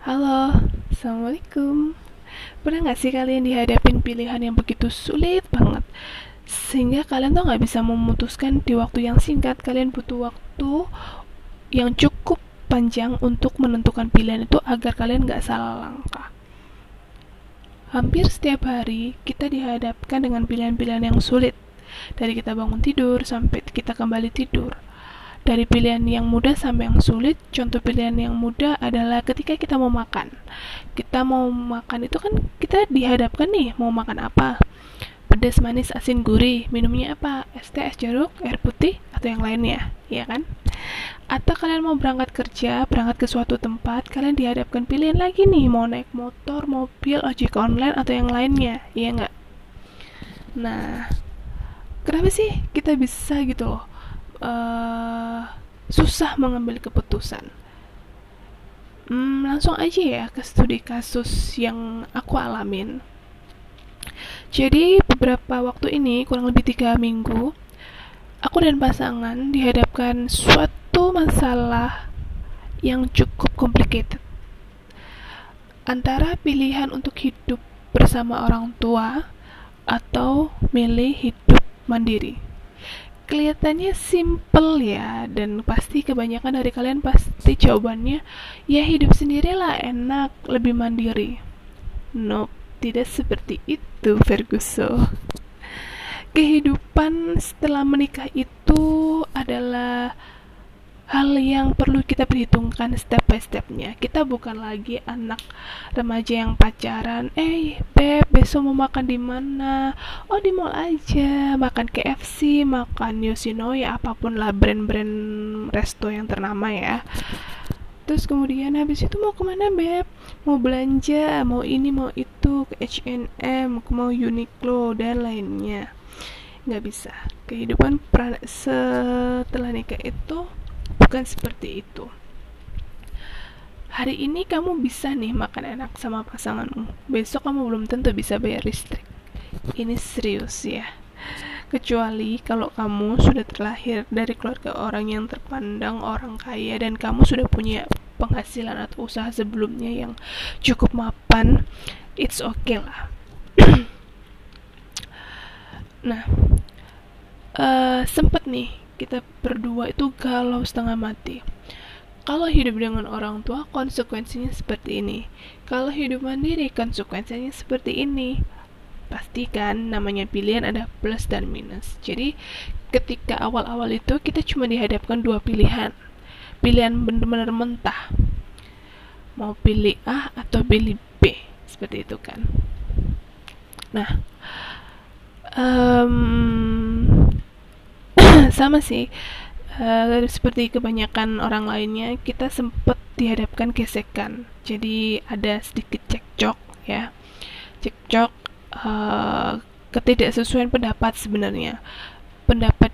Halo, Assalamualaikum. Pernah gak sih kalian dihadapin pilihan yang begitu sulit banget? Sehingga kalian tuh gak bisa memutuskan di waktu yang singkat. Kalian butuh waktu yang cukup panjang untuk menentukan pilihan itu agar kalian gak salah langkah. Hampir setiap hari kita dihadapkan dengan pilihan-pilihan yang sulit. Dari kita bangun tidur sampai kita kembali tidur dari pilihan yang mudah sampai yang sulit. Contoh pilihan yang mudah adalah ketika kita mau makan. Kita mau makan itu kan kita dihadapkan nih mau makan apa. Pedas, manis, asin, gurih. Minumnya apa? Es teh, es jeruk, air putih, atau yang lainnya, ya kan? Atau kalian mau berangkat kerja, berangkat ke suatu tempat, kalian dihadapkan pilihan lagi nih, mau naik motor, mobil, ojek online, atau yang lainnya, iya nggak? Nah, kenapa sih kita bisa gitu loh? Uh, susah mengambil keputusan. Hmm, langsung aja ya ke studi kasus yang aku alamin. Jadi beberapa waktu ini kurang lebih tiga minggu, aku dan pasangan dihadapkan suatu masalah yang cukup complicated antara pilihan untuk hidup bersama orang tua atau milih hidup mandiri kelihatannya simple ya dan pasti kebanyakan dari kalian pasti jawabannya ya hidup sendirilah enak lebih mandiri. Nope tidak seperti itu Ferguson. Kehidupan setelah menikah itu adalah hal yang perlu kita perhitungkan step by stepnya. Kita bukan lagi anak remaja yang pacaran. Eh beb besok mau makan di mana? Oh di mall aja. Makan KFC makan Yoshinoya apa pun lah brand-brand resto yang ternama ya. Terus kemudian habis itu mau ke mana beb? Mau belanja mau ini mau itu ke H&M mau Uniqlo dan lainnya. Nggak bisa. Kehidupan setelah nikah itu bukan seperti itu. Hari ini kamu bisa nih makan enak sama pasanganmu. Besok kamu belum tentu bisa bayar listrik. Ini serius ya. Kecuali kalau kamu sudah terlahir dari keluarga orang yang terpandang orang kaya dan kamu sudah punya penghasilan atau usaha sebelumnya yang cukup mapan, it's okay lah. nah, uh, sempet nih kita berdua itu galau setengah mati. Kalau hidup dengan orang tua, konsekuensinya seperti ini. Kalau hidup mandiri, konsekuensinya seperti ini. Pastikan namanya pilihan ada plus dan minus. Jadi, ketika awal-awal itu kita cuma dihadapkan dua pilihan. Pilihan benar-benar mentah. Mau pilih A atau pilih B. Seperti itu kan. Nah, um, sama sih. Uh, seperti kebanyakan orang lainnya kita sempat dihadapkan gesekan. Jadi ada sedikit cekcok ya. Cekcok uh, ketidaksesuaian pendapat sebenarnya. Pendapat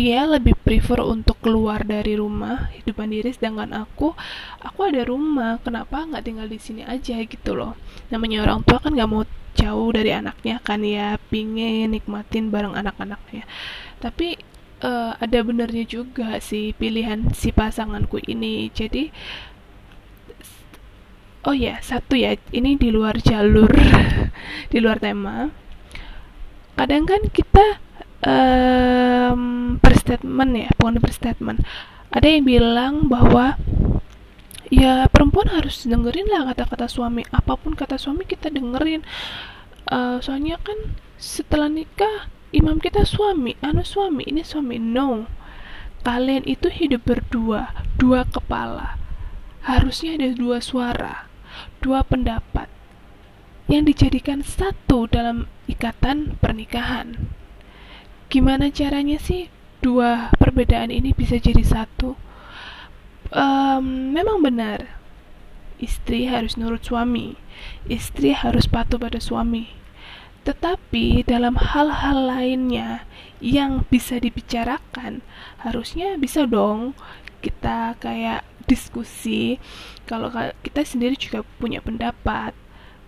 dia lebih prefer untuk keluar dari rumah hidup mandiri sedangkan aku aku ada rumah. Kenapa nggak tinggal di sini aja gitu loh. Namanya orang tua kan nggak mau jauh dari anaknya kan ya pingin nikmatin bareng anak-anaknya. Tapi uh, ada benernya juga sih pilihan si pasanganku ini. Jadi oh ya satu ya ini di luar jalur di luar tema. Kadang kan kita um, berstatement ya bukan berstatement ada yang bilang bahwa ya perempuan harus dengerin lah kata-kata suami. Apa pun kata suami kita dengerin. Uh, soalnya kan setelah nikah imam kita suami anu suami ini suami no. Kalian itu hidup berdua dua kepala. Harusnya ada dua suara dua pendapat yang dijadikan satu dalam ikatan pernikahan. Gimana caranya sih dua perbedaan ini bisa jadi satu? Um, memang benar. Istri harus nurut suami istri harus patuh pada suami tetapi dalam hal-hal lainnya yang bisa dibicarakan, harusnya bisa dong kita kayak diskusi. Kalau kita sendiri juga punya pendapat.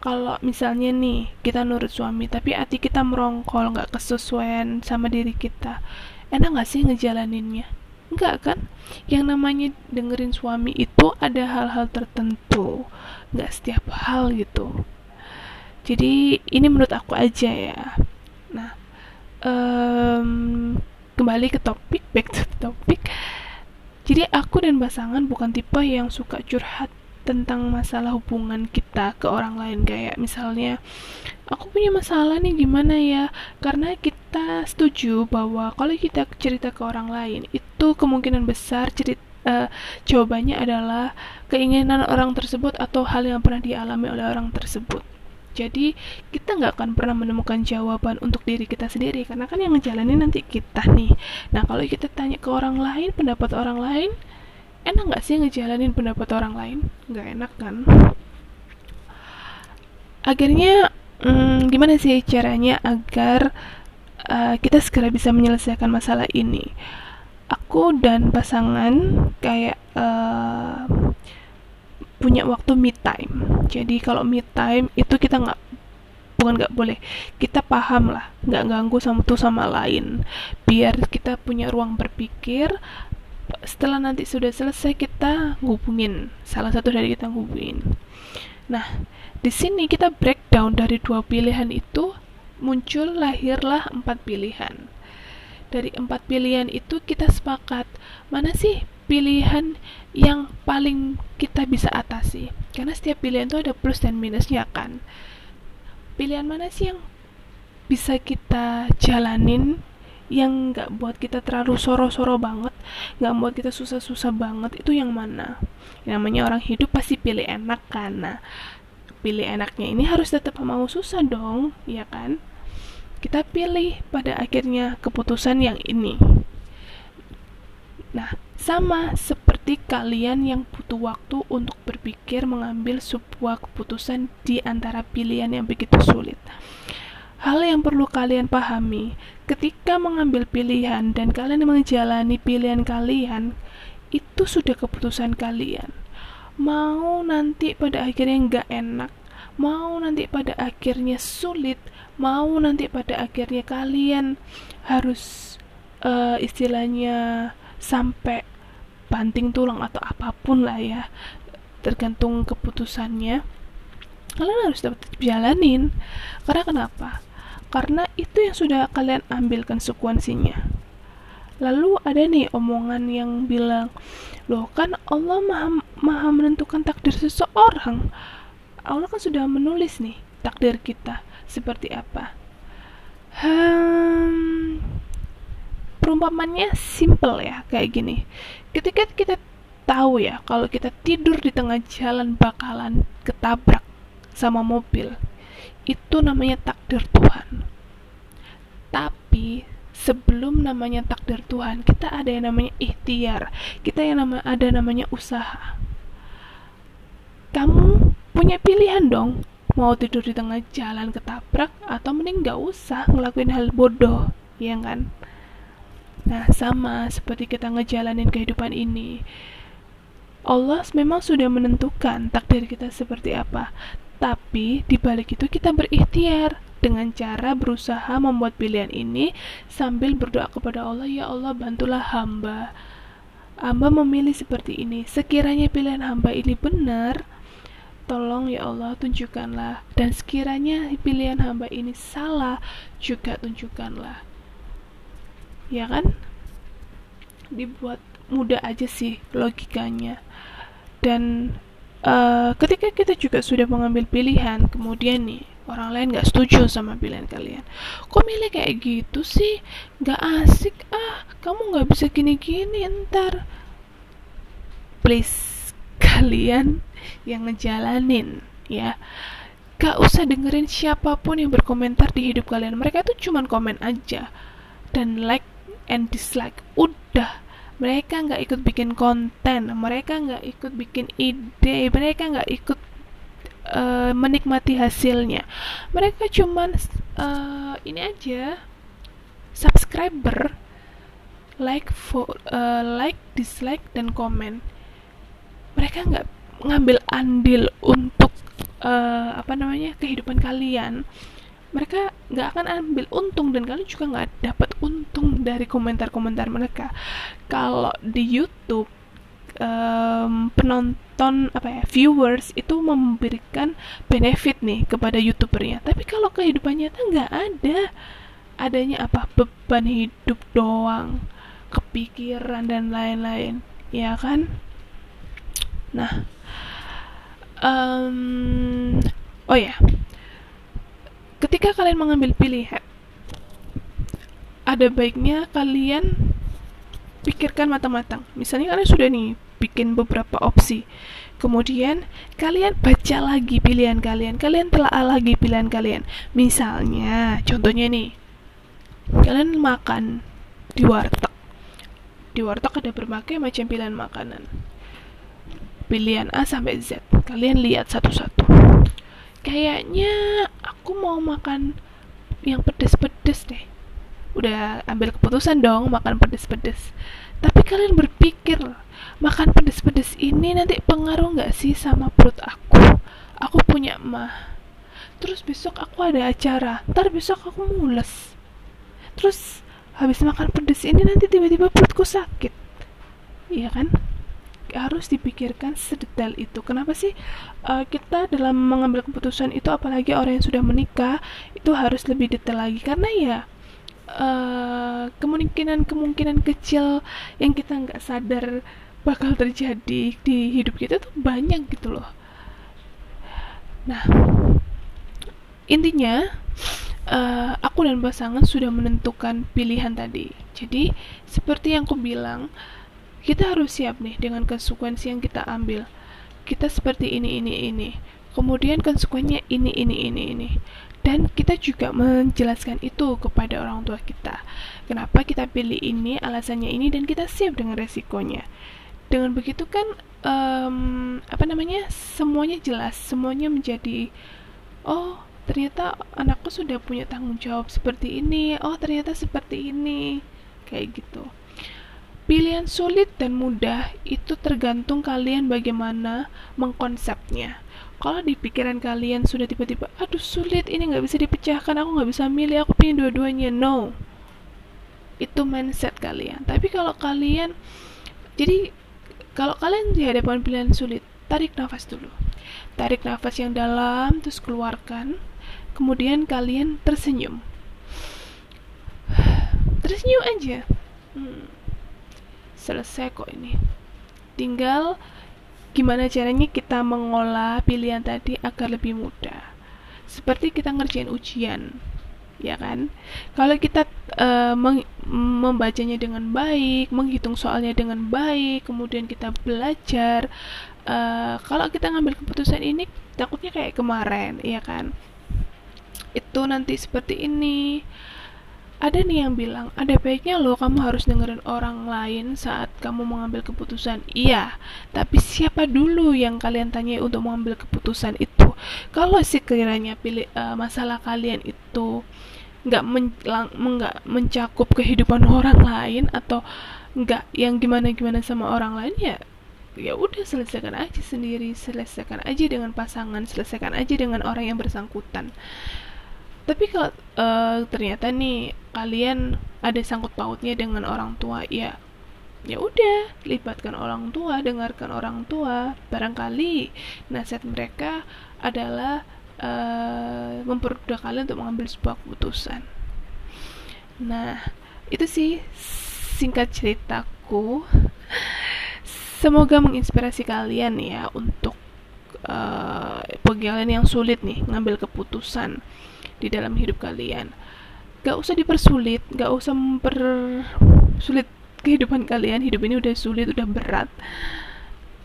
Kalau misalnya nih kita nurut suami, tapi hati kita merongkol, nggak kesesuaian sama diri kita, enak nggak sih ngejalaninnya? enggak kan yang namanya dengerin suami itu ada hal-hal tertentu nggak setiap hal gitu jadi ini menurut aku aja ya. Nah um, kembali ke topik back to topik jadi aku dan pasangan bukan tipe yang suka curhat tentang masalah hubungan kita ke orang lain. Kayak misalnya aku punya masalah nih gimana ya? Karena kita setuju bahwa kalau kita cerita ke orang lain itu kemungkinan besar cerita uh, jawabannya adalah keinginan orang tersebut atau hal yang pernah dialami oleh orang tersebut jadi kita nggak akan pernah menemukan jawaban untuk diri kita sendiri karena kan yang ngejalanin nanti kita nih. Nah kalau kita tanya ke orang lain pendapat orang lain enak nggak sih ngejalanin pendapat orang lain? Nggak enak kan? Akhirnya hmm, gimana sih caranya agar uh, kita segera bisa menyelesaikan masalah ini? Aku dan pasangan kayak uh, punya waktu me time. Jadi kalau me time itu kita nggak bukan nggak boleh. Kita paham lah nggak ganggu sama tuh sama lain. Biar kita punya ruang berpikir setelah nanti sudah selesai kita hubungin salah satu dari kita hubungin nah di sini kita breakdown dari dua pilihan itu muncul lahirlah empat pilihan. Dari empat pilihan itu kita sepakat mana sih pilihan yang paling kita bisa atasi. Karena setiap pilihan itu ada plus dan minusnya kan? Pilihan mana sih yang bisa kita jalanin yang nggak buat kita terlalu soro-soro banget nggak buat kita susah-susah banget? Itu yang mana? Yang namanya orang hidup pasti pilih enak karena pilih enaknya ini harus tetap mau susah dong ya kan? Kita pilih pada akhirnya keputusan yang ini. Nah sama seperti kalian yang butuh waktu untuk berpikir mengambil sebuah keputusan di antara pilihan yang begitu sulit. Hal yang perlu kalian pahami, ketika mengambil pilihan dan kalian menjalani pilihan kalian, itu sudah keputusan kalian. Mau nanti pada akhirnya nggak enak, mau nanti pada akhirnya sulit, mau nanti pada akhirnya kalian harus uh, istilahnya sampai banting tulang atau apa pun lah ya tergantung keputusannya kalian harus dapat jalanin. Karena kenapa? Karena itu yang sudah kalian ambil konsekuensinya. Lalu ada nih omongan yang bilang loh kan Allah maha, maha menentukan takdir seseorang. Allah kan sudah menulis nih takdir kita seperti apa. Hmm, perumpamannya simple ya kayak gini. Ketika kita tahu ya kalau kita tidur di tengah jalan bakalan ketabrak sama mobil itu namanya takdir Tuhan. Tapi sebelum namanya takdir Tuhan kita ada yang namanya ikhtiar kita yang nama ada namanya usaha. Kamu punya pilihan dong mau tidur di tengah jalan ketabrak atau mending gak usah ngelakuin hal bodoh ya kan Nah, sama seperti kita ngejalanin kehidupan ini. Allah memang sudah menentukan takdir kita seperti apa. Tapi di balik itu kita berikhtiar dengan cara berusaha membuat pilihan ini sambil berdoa kepada Allah, "Ya Allah, bantulah hamba." Hamba memilih seperti ini. Sekiranya pilihan hamba ini benar, tolong ya Allah tunjukkanlah. Dan sekiranya pilihan hamba ini salah, juga tunjukkanlah ya kan? Dibuat mudah aja sih logikanya. Dan uh, ketika kita juga sudah mengambil pilihan kemudian nih orang lain nggak setuju sama pilihan kalian. Kok milih kayak gitu sih? Nggak asik. Ah kamu nggak bisa gini-gini ntar. Please kalian yang ngejalanin ya. Gak usah dengerin siapa pun yang berkomentar di hidup kalian. Mereka itu cuman komen aja dan like and dislike. Udah. Mereka nggak ikut bikin konten mereka nggak ikut bikin ide mereka nggak ikut uh, menikmati hasilnya. Mereka cuman uh, ini aja. Subscriber like for uh, like dislike dan komen. Mereka nggak ngambil andil untuk uh, apa namanya kehidupan kalian mereka nggak akan ambil untung dan kalian juga nggak dapat untung dari komentar-komentar mereka. Kalau di YouTube um, penonton apa ya viewers itu memberikan benefit nih kepada youtubernya. Tapi kalau kehidupan nyata nggak ada. Adanya apa? Beban hidup doang kepikiran dan lain-lain. Ya kan? Nah um, oh ya ketika kalian mengambil pilihan ada baiknya kalian pikirkan matang-matang. Misalnya kalian sudah nih bikin beberapa opsi. Kemudian kalian baca lagi pilihan kalian. Kalian telah lagi pilihan kalian. Misalnya contohnya nih kalian makan di warteg. Di warteg ada berbagai macam pilihan makanan. Pilihan A sampai Z. Kalian lihat satu-satu kayaknya aku mau makan yang pedes-pedes deh. Udah ambil keputusan dong makan pedes-pedes. Tapi kalian berpikir makan pedes-pedes ini nanti pengaruh nggak sih sama perut aku? Aku punya mah terus besok aku ada acara. Ntar besok aku mules. Terus habis makan pedes ini nanti tiba-tiba perutku sakit. Iya kan harus dipikirkan sedetail itu. Kenapa sih uh, kita dalam mengambil keputusan itu, apalagi orang yang sudah menikah, itu harus lebih detail lagi karena ya uh, kemungkinan-kemungkinan kecil yang kita nggak sadar bakal terjadi di hidup kita tuh banyak gitu loh. Nah, intinya uh, aku dan pasangan sudah menentukan pilihan tadi. Jadi seperti yang aku bilang kita harus siap nih dengan konsekuensi yang kita ambil. Kita seperti ini, ini, ini. Kemudian konsekuensinya ini, ini, ini, ini. Dan kita juga menjelaskan itu kepada orang tua kita. Kenapa kita pilih ini, alasannya ini, dan kita siap dengan resikonya. Dengan begitu kan, um, apa namanya, semuanya jelas, semuanya menjadi, oh ternyata anakku sudah punya tanggung jawab seperti ini, oh ternyata seperti ini, kayak gitu. Pilihan sulit dan mudah itu tergantung kalian bagaimana mengkonsepnya. Kalau di pikiran kalian sudah tiba-tiba, aduh sulit, ini nggak bisa dipecahkan, aku nggak bisa milih, aku pilih dua-duanya. No, itu mindset kalian. Tapi kalau kalian, jadi kalau kalian dihadapkan pilihan sulit, tarik nafas dulu. Tarik nafas yang dalam, terus keluarkan. Kemudian kalian tersenyum. Tersenyum aja. Hmm selesai kok ini. Tinggal gimana caranya kita mengolah pilihan tadi agar lebih mudah. Seperti kita ngerjain ujian ya kan? Kalau kita uh, membacanya dengan baik menghitung soalnya dengan baik kemudian kita belajar uh, kalau kita ngambil keputusan ini takutnya kayak kemarin ya kan? Itu nanti seperti ini ada nih yang bilang, ada baiknya loh kamu harus dengerin orang lain saat kamu mengambil keputusan. Iya, tapi siapa dulu yang kalian tanya untuk mengambil keputusan itu? Kalau sekiranya pilih uh, masalah kalian itu nggak men nggak mencakup kehidupan orang lain atau nggak yang gimana gimana sama orang lain ya ya udah selesaikan aja sendiri selesaikan aja dengan pasangan selesaikan aja dengan orang yang bersangkutan tapi kalau uh, ternyata nih kalian ada sangkut pautnya dengan orang tua ya ya udah libatkan orang tua dengarkan orang tua. Barangkali nasihat mereka adalah uh, mempermudah kalian untuk mengambil sebuah keputusan. Nah itu sih singkat ceritaku. Semoga menginspirasi kalian ya untuk uh, bagi yang sulit nih ngambil keputusan di dalam hidup kalian. Gak usah dipersulit gak usah mempersulit kehidupan kalian. Hidup ini udah sulit udah berat.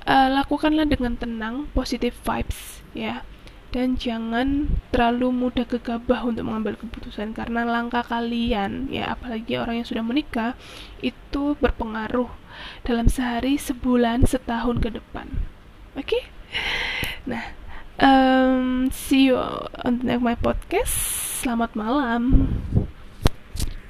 Uh, lakukanlah dengan tenang positive vibes ya. Dan jangan terlalu mudah gegabah untuk mengambil keputusan karena langkah kalian ya apalagi orang yang sudah menikah itu berpengaruh dalam sehari sebulan setahun ke depan. Oke? Okay? nah um, see you on the next my podcast. Selamat malam